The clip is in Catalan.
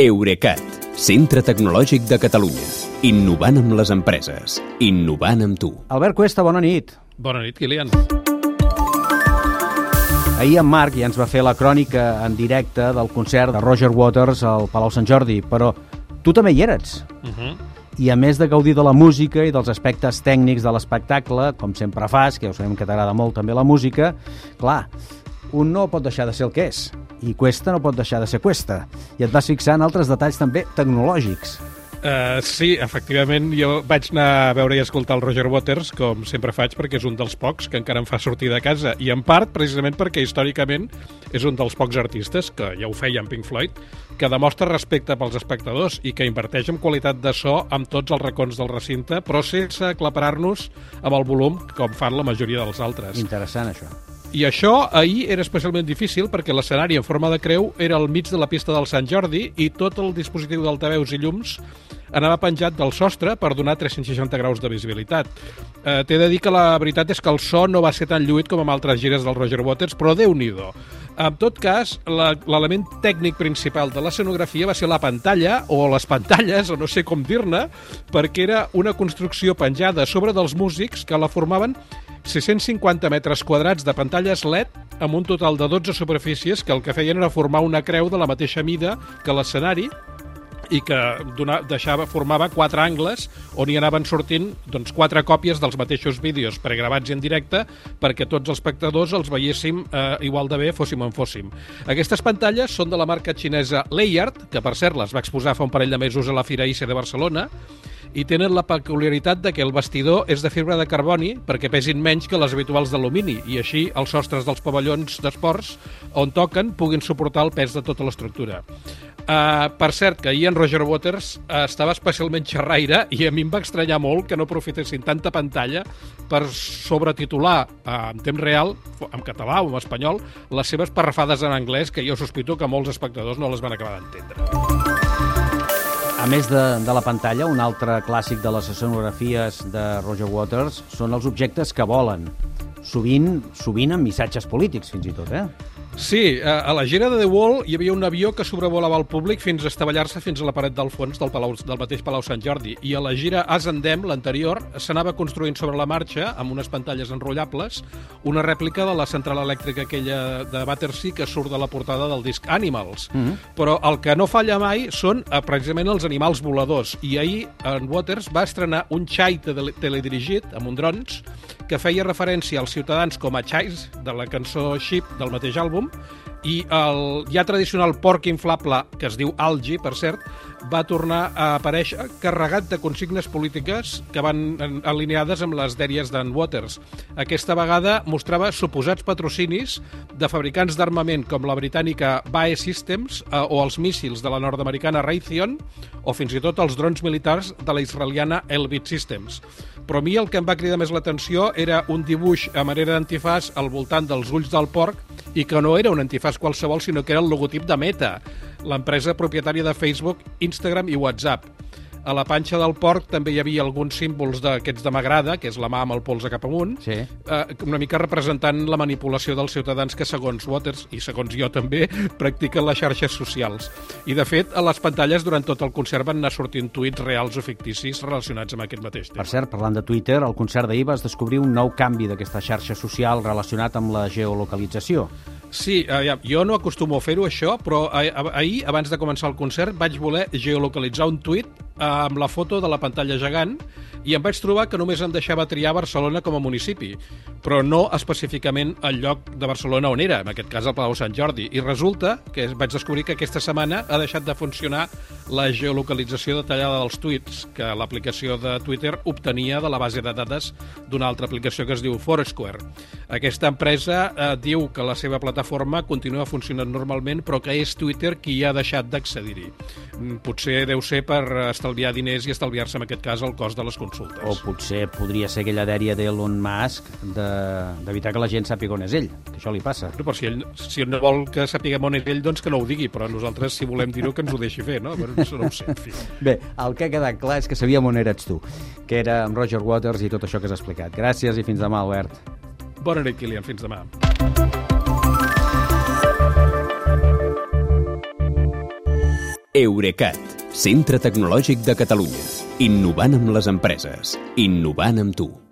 Eurecat, centre tecnològic de Catalunya. Innovant amb les empreses. Innovant amb tu. Albert Cuesta, bona nit. Bona nit, Kilian. Ahir en Marc ja ens va fer la crònica en directe del concert de Roger Waters al Palau Sant Jordi, però tu també hi eres. Uh -huh. I a més de gaudir de la música i dels aspectes tècnics de l'espectacle, com sempre fas, que ja ho sabem que t'agrada molt també la música, clar, un no pot deixar de ser el que és i Cuesta no pot deixar de ser Cuesta. I et vas fixar en altres detalls també tecnològics. Uh, sí, efectivament, jo vaig anar a veure i escoltar el Roger Waters, com sempre faig, perquè és un dels pocs que encara em fa sortir de casa, i en part precisament perquè històricament és un dels pocs artistes, que ja ho feia en Pink Floyd, que demostra respecte pels espectadors i que inverteix en qualitat de so amb tots els racons del recinte, però sense aclaparar-nos amb el volum com fan la majoria dels altres. Interessant, això. I això ahir era especialment difícil perquè l'escenari en forma de creu era al mig de la pista del Sant Jordi i tot el dispositiu d'altaveus i llums anava penjat del sostre per donar 360 graus de visibilitat. Eh, T'he de dir que la veritat és que el so no va ser tan lluït com amb altres gires del Roger Waters, però déu nhi En tot cas, l'element tècnic principal de l'escenografia va ser la pantalla, o les pantalles, o no sé com dir-ne, perquè era una construcció penjada sobre dels músics que la formaven 650 metres quadrats de pantalles LED amb un total de 12 superfícies que el que feien era formar una creu de la mateixa mida que l'escenari i que dona, deixava, formava quatre angles on hi anaven sortint doncs, quatre còpies dels mateixos vídeos pregravats en directe perquè tots els espectadors els veiéssim eh, igual de bé fóssim on fóssim. Aquestes pantalles són de la marca xinesa Layard, que per cert les va exposar fa un parell de mesos a la Fira ICE de Barcelona, i tenen la peculiaritat de que el vestidor és de fibra de carboni perquè pesin menys que les habituals d'alumini i així els sostres dels pavellons d'esports on toquen puguin suportar el pes de tota l'estructura. Uh, per cert, que ahir en Roger Waters uh, estava especialment xerraire i a mi em va estranyar molt que no aprofitessin tanta pantalla per sobretitular uh, en temps real, en català o en espanyol, les seves parrafades en anglès que jo sospito que molts espectadors no les van acabar d'entendre. A més de, de la pantalla, un altre clàssic de les escenografies de Roger Waters són els objectes que volen, sovint, sovint amb missatges polítics, fins i tot, eh? Sí, a la gira de The Wall hi havia un avió que sobrevolava el públic fins a estavellar-se fins a la paret del fons del, Palau, del mateix Palau Sant Jordi. I a la gira Ascendem, l'anterior, s'anava construint sobre la marxa, amb unes pantalles enrotllables, una rèplica de la central elèctrica aquella de Battersea que surt de la portada del disc Animals. Mm -hmm. Però el que no falla mai són eh, precisament els animals voladors. I ahir en Waters va estrenar un xai tele teledirigit amb un drons que feia referència als ciutadans com a xais de la cançó Ship del mateix àlbum i el ja tradicional porc inflable, que es diu Algi, per cert, va tornar a aparèixer carregat de consignes polítiques que van alineades amb les dèries d'en Waters. Aquesta vegada mostrava suposats patrocinis de fabricants d'armament com la britànica BAE Systems eh, o els míssils de la nord-americana Raytheon o fins i tot els drons militars de la israeliana Elbit Systems. Però a mi el que em va cridar més l'atenció era un dibuix a manera d'antifàs al voltant dels ulls del porc i que no era un antifàs qualsevol, sinó que era el logotip de Meta, l'empresa propietària de Facebook, Instagram i WhatsApp. A la panxa del porc també hi havia alguns símbols d'aquests de m'agrada, que és la mà amb el polze cap amunt, Sí. eh, una mica representant la manipulació dels ciutadans que, segons Waters, i segons jo també, practiquen les xarxes socials. I, de fet, a les pantalles durant tot el concert van anar sortint tuits reals o ficticis relacionats amb aquest mateix tema. Per cert, parlant de Twitter, al concert d'ahir vas descobrir un nou canvi d'aquesta xarxa social relacionat amb la geolocalització. Sí, eh, jo no acostumo a fer-ho, això, però ah- ah- ahir, abans de començar el concert, vaig voler geolocalitzar un tuit amb la foto de la pantalla gegant i em vaig trobar que només em deixava triar Barcelona com a municipi, però no específicament el lloc de Barcelona on era, en aquest cas el Palau Sant Jordi. I resulta que vaig descobrir que aquesta setmana ha deixat de funcionar la geolocalització detallada dels tuits que l'aplicació de Twitter obtenia de la base de dades d'una altra aplicació que es diu Foursquare. Aquesta empresa eh, diu que la seva plataforma continua funcionant normalment, però que és Twitter qui ha deixat d'accedir-hi. Mm, Potser deu ser per estalviar diners i estalviar-se, en aquest cas, el cost de les consultes. O potser podria ser aquella dèria d'Elon Musk de- d'evitar que la gent sàpiga on és ell, que això li passa. Però per si ell, si no vol que sapiguem on és ell, doncs que no ho digui, però nosaltres, si volem dir-ho, que ens ho deixi fer, no? Però això no ho sé, en fi. Bé, el que ha quedat clar és que sabíem on eres tu, que era amb Roger Waters i tot això que has explicat. Gràcies i fins demà, Albert. Bona nit, Kilian. Fins demà. Eurecat, centre tecnològic de Catalunya. Innovant amb les empreses. Innovant amb tu.